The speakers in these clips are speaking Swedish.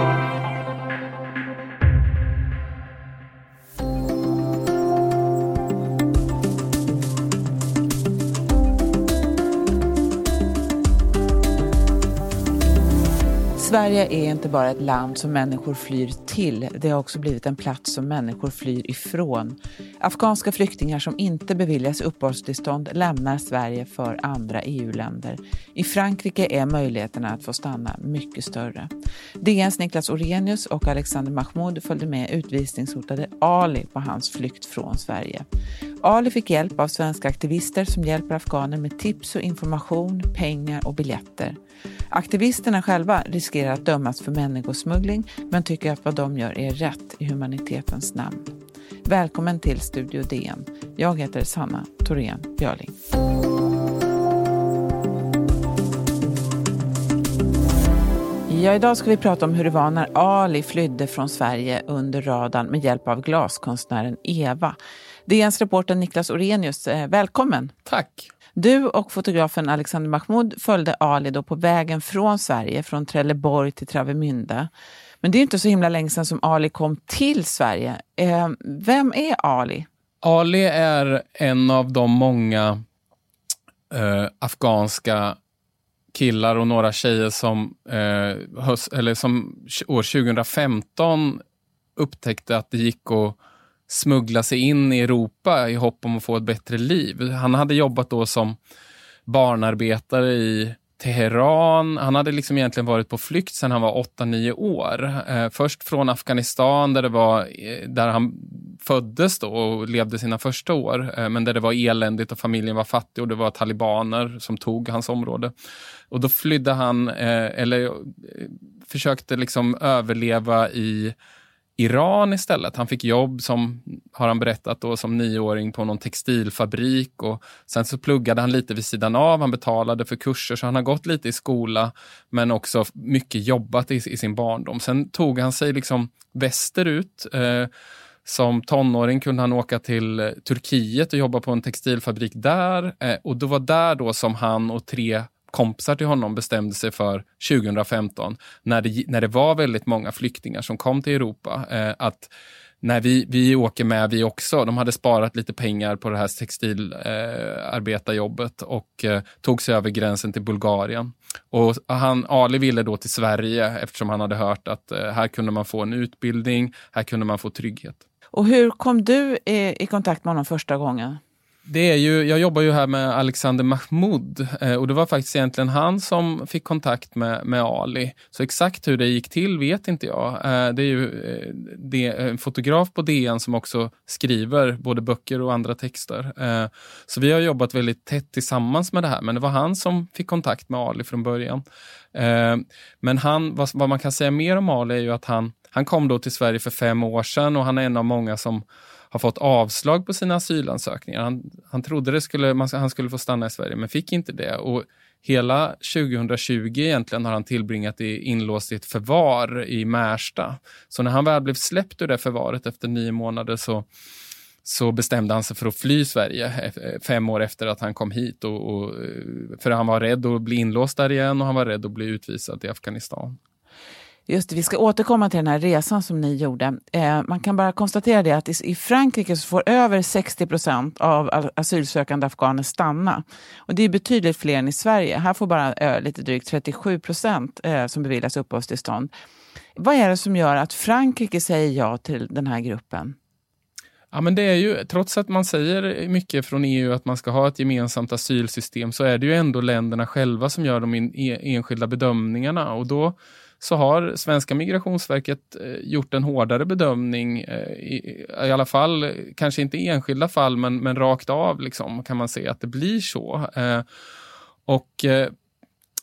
you. Sverige är inte bara ett land som människor flyr till, det har också blivit en plats som människor flyr ifrån. Afghanska flyktingar som inte beviljas uppehållstillstånd lämnar Sverige för andra EU-länder. I Frankrike är möjligheterna att få stanna mycket större. DNs Niklas Orenius och Alexander Mahmoud följde med utvisningshotade Ali på hans flykt från Sverige. Ali fick hjälp av svenska aktivister som hjälper afghaner med tips och information, pengar och biljetter. Aktivisterna själva riskerar att dömas för människosmuggling men tycker att vad de gör är rätt i humanitetens namn. Välkommen till Studio DN. Jag heter Sanna Thorén Björling. Ja, idag ska vi prata om hur det var när Ali flydde från Sverige under radarn med hjälp av glaskonstnären Eva. DNs reporter Niklas Orenius, eh, välkommen. Tack. Du och fotografen Alexander Mahmoud följde Ali då på vägen från Sverige, från Trelleborg till Travemünde. Men det är inte så himla länge sedan som Ali kom till Sverige. Eh, vem är Ali? Ali är en av de många eh, afghanska killar och några tjejer som, eh, höst, eller som år 2015 upptäckte att det gick att smuggla sig in i Europa i hopp om att få ett bättre liv. Han hade jobbat då som barnarbetare i Teheran. Han hade liksom egentligen varit på flykt sedan han var 8-9 år. Eh, först från Afghanistan där, det var, eh, där han föddes då och levde sina första år. Eh, men där det var eländigt och familjen var fattig och det var talibaner som tog hans område. Och då flydde han, eh, eller eh, försökte liksom överleva i Iran istället. Han fick jobb som, har han berättat, då, som nioåring på någon textilfabrik och sen så pluggade han lite vid sidan av. Han betalade för kurser så han har gått lite i skola men också mycket jobbat i, i sin barndom. Sen tog han sig liksom västerut. Eh, som tonåring kunde han åka till eh, Turkiet och jobba på en textilfabrik där. Eh, och det var där då som han och tre kompisar till honom bestämde sig för 2015, när det, när det var väldigt många flyktingar som kom till Europa, eh, att när vi, vi åker med vi också. De hade sparat lite pengar på det här textilarbetarjobbet eh, och eh, tog sig över gränsen till Bulgarien. Och han, Ali ville då till Sverige eftersom han hade hört att eh, här kunde man få en utbildning, här kunde man få trygghet. Och hur kom du i, i kontakt med honom första gången? Det är ju, jag jobbar ju här med Alexander Mahmoud eh, och det var faktiskt egentligen han som fick kontakt med, med Ali. Så exakt hur det gick till vet inte jag. Eh, det är ju eh, det, en fotograf på DN som också skriver både böcker och andra texter. Så vi har jobbat väldigt tätt tillsammans med det här, men det var han som fick kontakt med Ali från början. Men han, vad, vad man kan säga mer om Ali är ju att han, han kom då till Sverige för fem år sedan och han är en av många som har fått avslag på sina asylansökningar. Han, han trodde det skulle, man, han skulle få stanna i Sverige, men fick inte det. Och hela 2020 egentligen har han tillbringat i, inlåst i ett förvar i Märsta. Så när han väl blev släppt ur det förvaret efter nio månader så, så bestämde han sig för att fly Sverige e, e, fem år efter att han kom hit. Och, och, eh, för han var rädd att bli inlåst där igen och han var rädd att bli utvisad till Afghanistan. Just det, vi ska återkomma till den här resan som ni gjorde. Eh, man kan bara konstatera det att i, i Frankrike så får över 60 procent av asylsökande afghaner stanna. Och det är betydligt fler än i Sverige. Här får bara eh, lite drygt 37 procent eh, som beviljas uppehållstillstånd. Vad är det som gör att Frankrike säger ja till den här gruppen? Ja, men det är ju, trots att man säger mycket från EU att man ska ha ett gemensamt asylsystem så är det ju ändå länderna själva som gör de in, e, enskilda bedömningarna och då så har svenska migrationsverket eh, gjort en hårdare bedömning, eh, i, i alla fall, kanske inte i enskilda fall, men, men rakt av liksom, kan man se att det blir så. Eh, och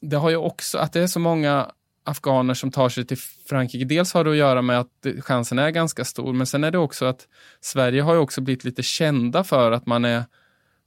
det har ju också, att det är så många afghaner som tar sig till Frankrike. Dels har det att göra med att chansen är ganska stor, men sen är det också att Sverige har ju också blivit lite kända för att man är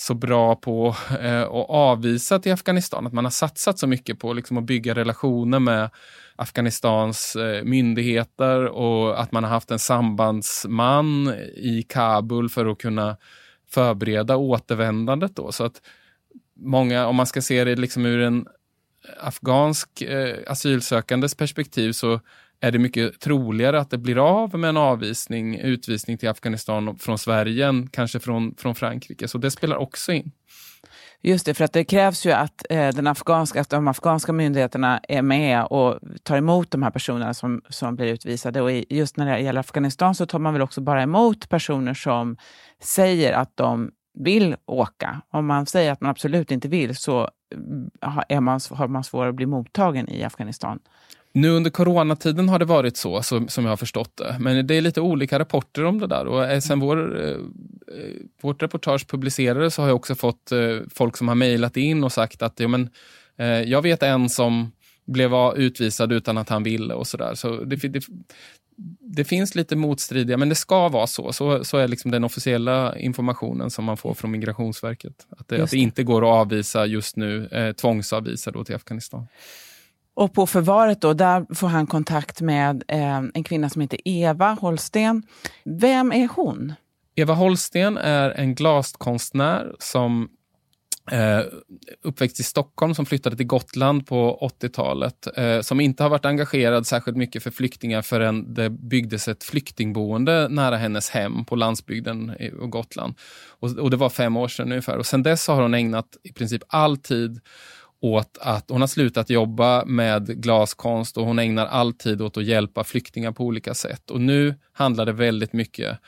så bra på eh, att avvisa till Afghanistan. Att man har satsat så mycket på liksom, att bygga relationer med Afghanistans eh, myndigheter och att man har haft en sambandsman i Kabul för att kunna förbereda återvändandet. Då. Så att många, om man ska se det liksom ur en afghansk eh, asylsökandes perspektiv så är det mycket troligare att det blir av med en avvisning, utvisning till Afghanistan från Sverige än kanske från, från Frankrike. Så det spelar också in. Just det, för att det krävs ju att, eh, den afghanska, att de afghanska myndigheterna är med och tar emot de här personerna som, som blir utvisade. Och just när det gäller Afghanistan så tar man väl också bara emot personer som säger att de vill åka. Om man säger att man absolut inte vill så eh, är man, har man svårare att bli mottagen i Afghanistan. Nu under coronatiden har det varit så, som jag har förstått det. Men det är lite olika rapporter om det där. Och sen vår, eh, vårt reportage publicerades så har jag också fått eh, folk som har mejlat in och sagt att ja, men, eh, jag vet en som blev utvisad utan att han ville och sådär. Så det, det, det, finns lite motstridiga, men det ska vara så. Så, så är liksom den officiella informationen som man får från Migrationsverket. Att det, att det inte går att avvisa just nu, eh, tvångsavvisa då till Afghanistan. Och på förvaret då, där får han kontakt med eh, en kvinna som heter Eva Holsten. Vem är hon? Eva Holsten är en glaskonstnär som eh, uppväxt i Stockholm, som flyttade till Gotland på 80-talet, eh, som inte har varit engagerad särskilt mycket för flyktingar förrän det byggdes ett flyktingboende nära hennes hem på landsbygden och Gotland. Och, och det var fem år sedan ungefär. Och sen dess har hon ägnat i princip all tid åt att hon har slutat jobba med glaskonst och hon ägnar all tid åt att hjälpa flyktingar på olika sätt. Och nu handlar det väldigt mycket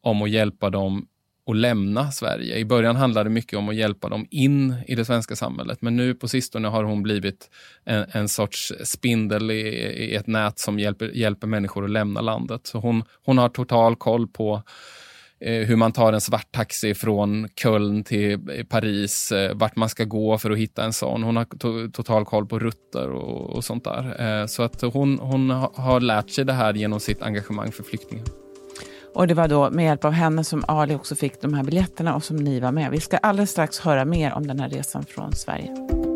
om att hjälpa dem att lämna Sverige. I början handlade det mycket om att hjälpa dem in i det svenska samhället, men nu på sistone har hon blivit en, en sorts spindel i, i, ett nät som hjälper, hjälper människor att lämna landet. Så hon, hon har total koll på Eh, hur man tar en svart taxi från Köln till eh, Paris, eh, vart man ska gå för att hitta en sån. Hon har to total koll på rutter och, och sånt där. Så att hon, hon har lärt sig det här genom sitt engagemang för flyktingar. Och det var då med hjälp av henne som Ali också fick de här biljetterna och som ni var med. Vi ska alldeles strax höra mer om den här resan från Sverige.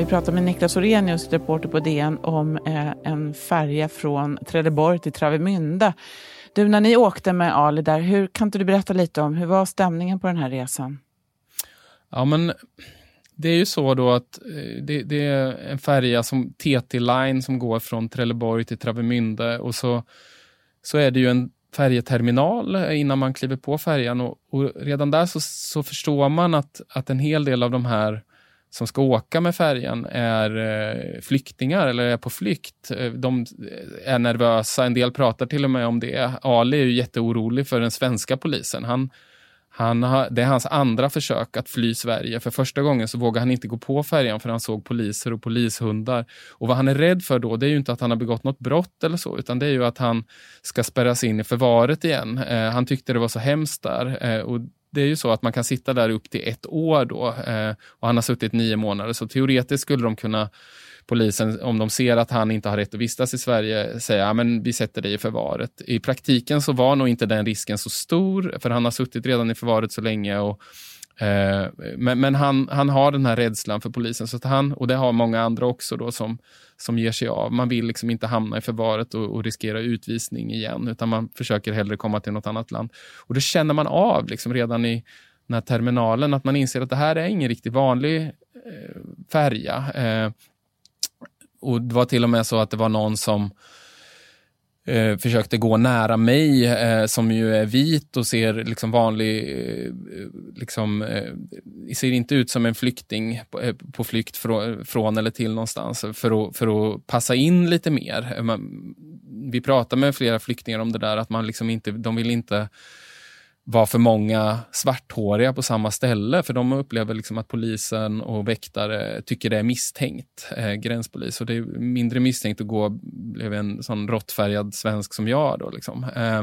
Vi pratar med Niklas Orenius, reporter på DN, om eh, en färja från Trelleborg till Travemünde. Du, när ni åkte med Ali där, hur, kan inte du berätta lite om hur var stämningen på den här resan? Ja, men det är ju så då att eh, det, det är en färja som TT Line som går från Trelleborg till Travemünde och så, så är det ju en färjeterminal innan man kliver på färjan och, och redan där så, så, förstår man att, att en hel del av de här som ska åka med färjan är eh, flyktingar eller är på flykt. Eh, de eh, är nervösa, en del pratar till och med om det. Ali är ju jätteorolig för den svenska polisen. Han, han har, det är hans andra försök att fly Sverige. För första gången så vågade han inte gå på färjan för han såg poliser och polishundar. Och vad han är rädd för då, det är ju inte att han har begått något brott eller så, utan det är ju att han ska spärras in i förvaret igen. Eh, han tyckte det var så hemskt där. Eh, och det är ju så att man kan sitta där upp till ett år då eh, och han har suttit nio månader. Så teoretiskt skulle de kunna, polisen, om de ser att han inte har rätt att vistas i Sverige, säga ja, men vi sätter dig i förvaret. I praktiken så var nog inte den risken så stor, för han har suttit redan i förvaret så länge och Eh, men, men han, han har den här rädslan för polisen, så att han, och det har många andra också då som, som ger sig av. Man vill liksom inte hamna i förvaret och, och riskera utvisning igen, utan man försöker hellre komma till något annat land. Och det känner man av liksom redan i den här terminalen, att man inser att det här är ingen riktigt vanlig eh, färja. Eh, och det var till och med så att det var någon som eh, försökte gå nära mig, eh, som ju är vit och ser liksom vanlig, eh, liksom, eh, ser inte ut som en flykting på, eh, på flykt från, från, eller till någonstans, för att, för att passa in lite mer. Man, vi pratar med flera flyktingar om det där, att man liksom inte, de vill inte var för många svarthåriga på samma ställe, för de upplever liksom att polisen och väktare tycker det är misstänkt, eh, gränspolis. Och det är mindre misstänkt att gå blev en sån råttfärgad svensk som jag. Då, liksom. eh,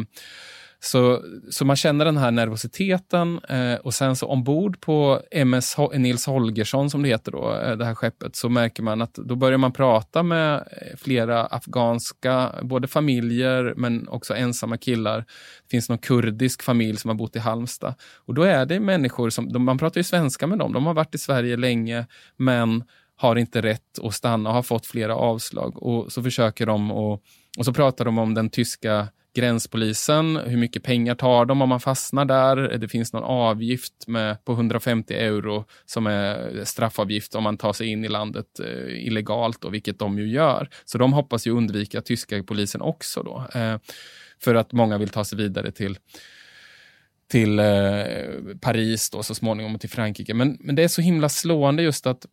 så, så man känner den här nervositeten eh, och sen så ombord på MS Nils Holgersson, som det heter då, eh, det här skeppet, så märker man att då börjar man prata med eh, flera afghanska, både familjer men också ensamma killar. Det finns någon kurdisk familj som har bott i Halmstad. Och då är det människor som, de, man pratar ju svenska med dem, de har varit i Sverige länge, men har inte rätt att stanna och har fått flera avslag. Och så försöker de och, och så pratar de om den tyska gränspolisen. Hur mycket pengar tar de om man fastnar där? Det finns någon avgift med, på 150 euro som är straffavgift om man tar sig in i landet eh, illegalt, då, vilket de ju gör. Så de hoppas ju undvika tyska polisen också då. Eh, för att många vill ta sig vidare till till eh, Paris då, så småningom och till Frankrike. Men, men det är så himla slående just att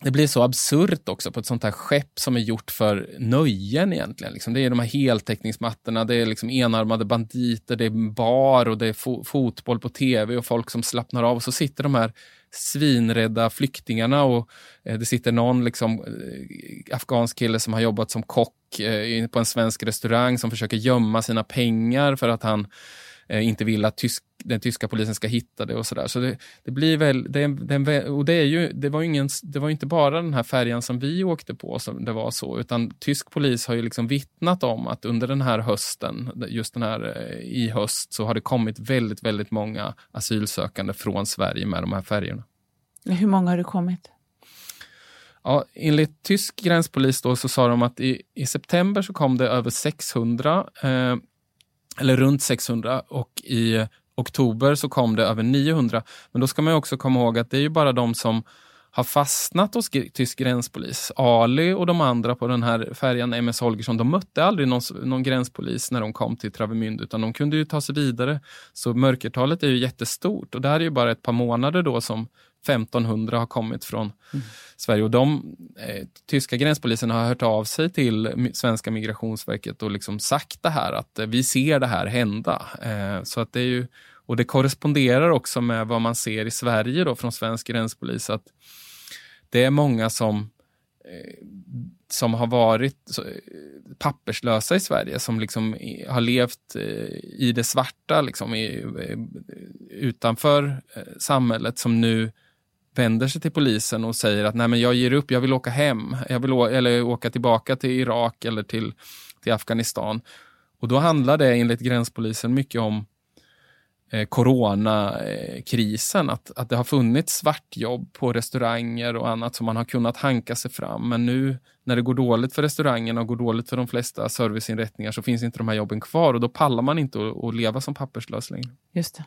det blir så absurt också på ett sånt här skepp som är gjort för nöjen egentligen. Liksom det är de här heltäckningsmattorna, det är liksom enarmade banditer, det är bar och det är fo fotboll på tv och folk som slappnar av. Och så sitter de här svinrädda flyktingarna och eh, det sitter någon liksom, eh, afghansk kille som har jobbat som kock eh, på en svensk restaurang som försöker gömma sina pengar för att han inte vill att tysk, den tyska polisen ska hitta det och sådär. Så det, det blir väl, det, det, och det, är ju, det, var ingen, det var inte bara den här färjan som vi åkte på som det var så, utan tysk polis har ju liksom vittnat om att under den här hösten, just den här eh, i höst, så har det kommit väldigt, väldigt många asylsökande från Sverige med de här färjorna. Hur många har det kommit? Ja, enligt tysk gränspolis då så sa de att i, i september så kom det över 600 eh, eller runt 600 och i oktober så kom det över 900. Men då ska man också komma ihåg att det är ju bara de som har fastnat hos tysk gränspolis. Ali och de andra på den här färjan MS Holgersson, de mötte aldrig någon, någon gränspolis när de kom till Travemünde, utan de kunde ju ta sig vidare. Så mörkertalet är ju jättestort och det här är ju bara ett par månader då som 1500 har kommit från mm. Sverige. Och de eh, tyska gränspolisen har hört av sig till svenska migrationsverket och liksom sagt det här att eh, vi ser det här hända. Eh, så att det är ju, och det korresponderar också med vad man ser i Sverige då från svensk gränspolis att det är många som eh, som har varit eh, papperslösa i Sverige, som liksom har levt eh, i det svarta, liksom utanför samhället, som nu vänder sig till polisen och säger att nej men jag ger upp, jag vill åka hem, jag vill eller åka tillbaka till Irak eller till, till Afghanistan. Och då handlar det enligt gränspolisen mycket om eh, coronakrisen, att, att det har funnits svartjobb på restauranger och annat som man har kunnat hanka sig fram. Men nu när det går dåligt för restaurangerna och går dåligt för de flesta serviceinrättningar så finns inte de här jobben kvar och då pallar man inte att, att leva som papperslös längre. Just det.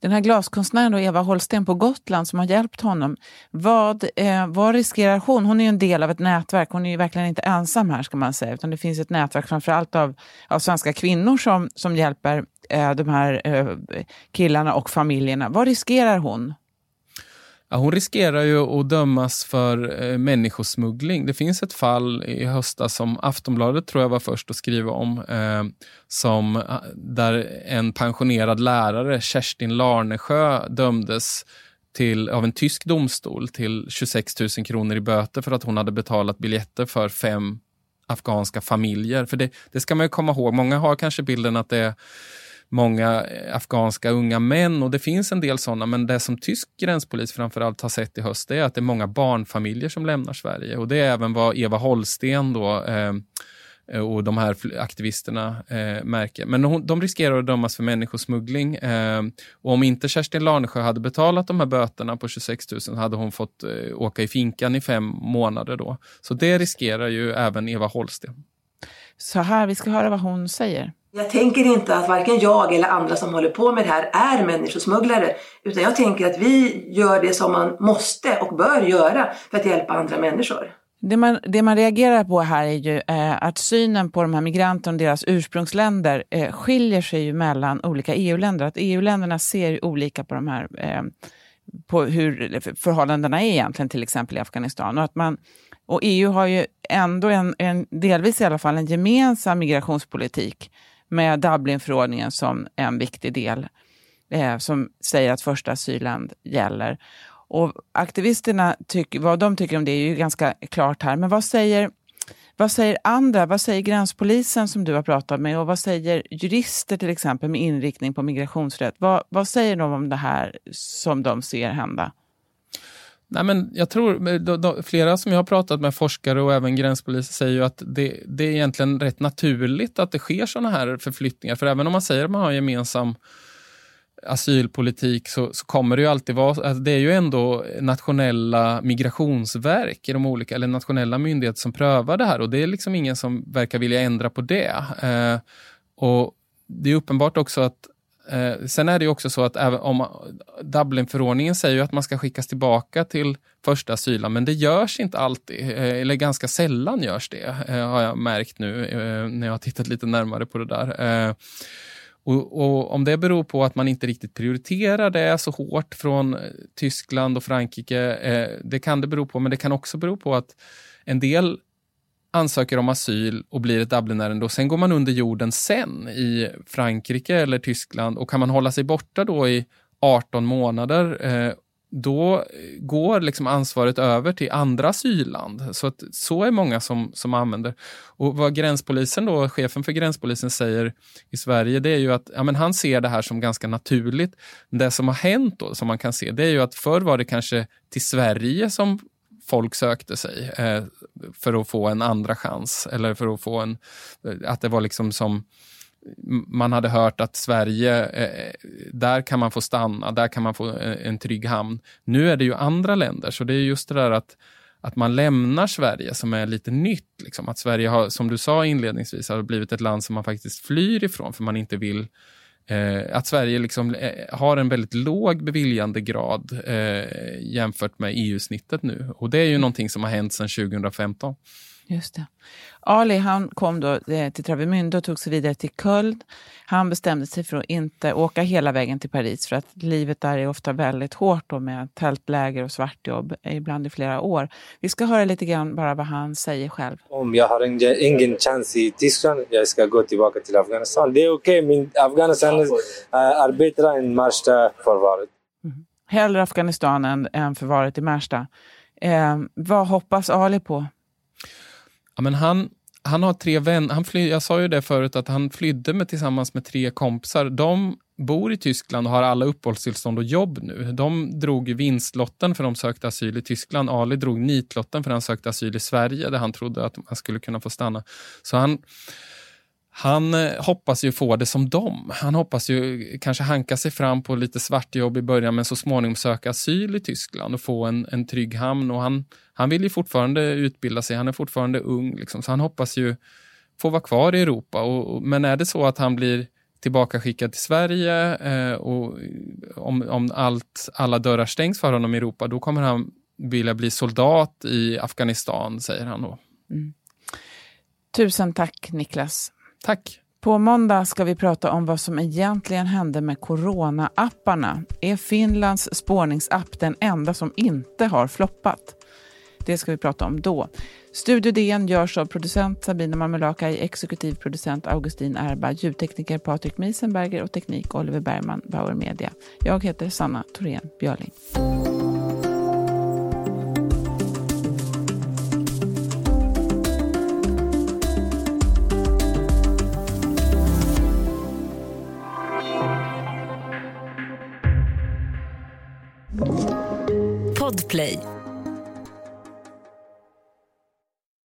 Den här glaskonstnären då, Eva Holsten på Gotland som har hjälpt honom, vad, eh, vad riskerar hon? Hon är ju en del av ett nätverk, hon är ju verkligen inte ensam här ska man säga, utan det finns ett nätverk framförallt av, av svenska kvinnor som, som hjälper Eh, de här eh, killarna och familjerna. Vad riskerar hon? Ja, hon riskerar ju att dömas för eh, människosmuggling. Det finns ett fall i höstas som Aftonbladet tror jag var först att skriva om, eh, som, eh, där en pensionerad lärare, Kerstin Larnesjö, dömdes till, av en tysk domstol till 26 000 kronor i böter för att hon hade betalat biljetter för fem afghanska familjer. För det, det ska man komma ihåg, många har kanske bilden att det är många eh, afghanska unga män och det finns en del sådana. Men det som tysk gränspolis framförallt har sett i höst är att det är många barnfamiljer som lämnar Sverige och det är även vad Eva Holsten då eh, och de här aktivisterna eh, märker. Men hon, de riskerar att dömas för människosmuggling. Eh, och om inte Kerstin Larnesjö hade betalat de här böterna på 26 000 hade hon fått eh, åka i finkan i fem månader då. Så det riskerar ju även Eva Holsten. Så här, vi ska höra vad hon säger. Jag tänker inte att varken jag eller andra som håller på med det här är människosmugglare. Utan jag tänker att vi gör det som man måste och bör göra för att hjälpa andra människor. Det man, det man reagerar på här är ju eh, att synen på de här migranterna och deras ursprungsländer eh, skiljer sig ju mellan olika EU-länder. Att EU-länderna ser olika på de här eh, på hur förhållandena är egentligen, till exempel i Afghanistan. Och, att man, och EU har ju ändå en, en, delvis i alla fall en gemensam migrationspolitik med Dublinförordningen som en viktig del eh, som säger att första asylland gäller. Och aktivisterna, tyck, vad de tycker om det är ju ganska klart här. Men vad säger, vad säger andra? Vad säger gränspolisen som du har pratat med? Och vad säger jurister till exempel med inriktning på migrationsrätt? Vad, vad säger de om det här som de ser hända? Nej, men jag tror, då, då, flera som jag har pratat med, forskare och även gränspoliser, säger ju att det, det är egentligen rätt naturligt att det sker sådana här förflyttningar. För även om man säger att man har gemensam asylpolitik så, så, kommer det ju alltid vara, alltså det är ju ändå nationella migrationsverk i de olika, eller nationella myndigheter som prövar det här och det är liksom ingen som verkar vilja ändra på det. Eh, Och Det är uppenbart också att Eh, sen är det också så att även om Dublinförordningen säger att man ska skickas tillbaka till första asylland, men det görs inte alltid, eh, eller ganska sällan görs det, eh, har jag märkt nu eh, när jag har tittat lite närmare på det där. Eh, och, och, Om det beror på att man inte riktigt prioriterar det så hårt från eh, Tyskland och Frankrike, eh, det kan det bero på, men det kan också bero på att en del ansöker om asyl och blir ett Dublinärende och sen går man under jorden sen i Frankrike eller Tyskland och kan man hålla sig borta då i 18 månader eh, då går liksom ansvaret över till andra asylland. Så, att, så är många som, som använder. Och vad gränspolisen då, chefen för gränspolisen säger i Sverige, det är ju att ja, men han ser det här som ganska naturligt. Det som har hänt då, som man kan se, det är ju att förr var det kanske till Sverige som folk sökte sig eh, för att få en andra chans. Eller för att få en... Eh, att det var liksom som man hade hört att Sverige, eh, eh, där kan man få stanna, där kan man få eh, en trygg hamn. Nu är det ju andra länder, så det är just det där att, att man lämnar Sverige som är lite nytt. Liksom. Att Sverige har, som du sa inledningsvis, har blivit ett land som man faktiskt flyr ifrån för man inte vill Eh, att Sverige liksom, eh, har en väldigt låg beviljandegrad eh, jämfört med EU-snittet nu. Och det är ju någonting som har hänt sedan 2015. Just det. Ali han kom då eh, till Travemünde och tog sig vidare till Köln. Han bestämde sig för att inte åka hela vägen till Paris för att livet där är ofta väldigt hårt då med tältläger och svartjobb, ibland i flera år. Vi ska höra lite grann bara vad han säger själv. Om jag har ingen chans i Tyskland, jag ska gå tillbaka till Afghanistan. Det är okej, okay, men Afghanistan äh, arbetar än Märsta förvaret. Mm. Hellre Afghanistan än, än förvaret i Märsta. Eh, vad hoppas Ali på? Ja, men han, han har tre vänner. Han fly, jag sa ju det förut att han flydde med, tillsammans med tre kompisar. De bor i Tyskland och har alla uppehållstillstånd och jobb nu. De drog vinstlotten för de sökte asyl i Tyskland. Ali drog nitlotten för han sökte asyl i Sverige där han trodde att han skulle kunna få stanna. Så han, han eh, hoppas ju få det som dem. Han hoppas ju kanske hanka sig fram på lite svartjobb i början men så småningom söka asyl i Tyskland och få en, en trygg hamn. Och han, han vill ju fortfarande utbilda sig, han är fortfarande ung. Liksom, så han hoppas ju få vara kvar i Europa. Och, men är det så att han blir tillbaka skickad till Sverige eh, och eh, om, om allt, alla dörrar stängs för honom i Europa, då kommer han vilja bli soldat i Afghanistan, säger han då. Mm. Tusen tack Niklas. Tack. På måndag ska vi prata om vad som egentligen hände med corona-apparna. Är Finlands spårningsapp den enda som inte har floppat? Det ska vi prata om då. Studio DN görs av producent Sabina Marmelakai, exekutiv producent Augustin Erba, ljudtekniker Patrik Miesenberger och teknik Oliver Bergman, Bauer Media. Jag heter Sanna Thorén Björling.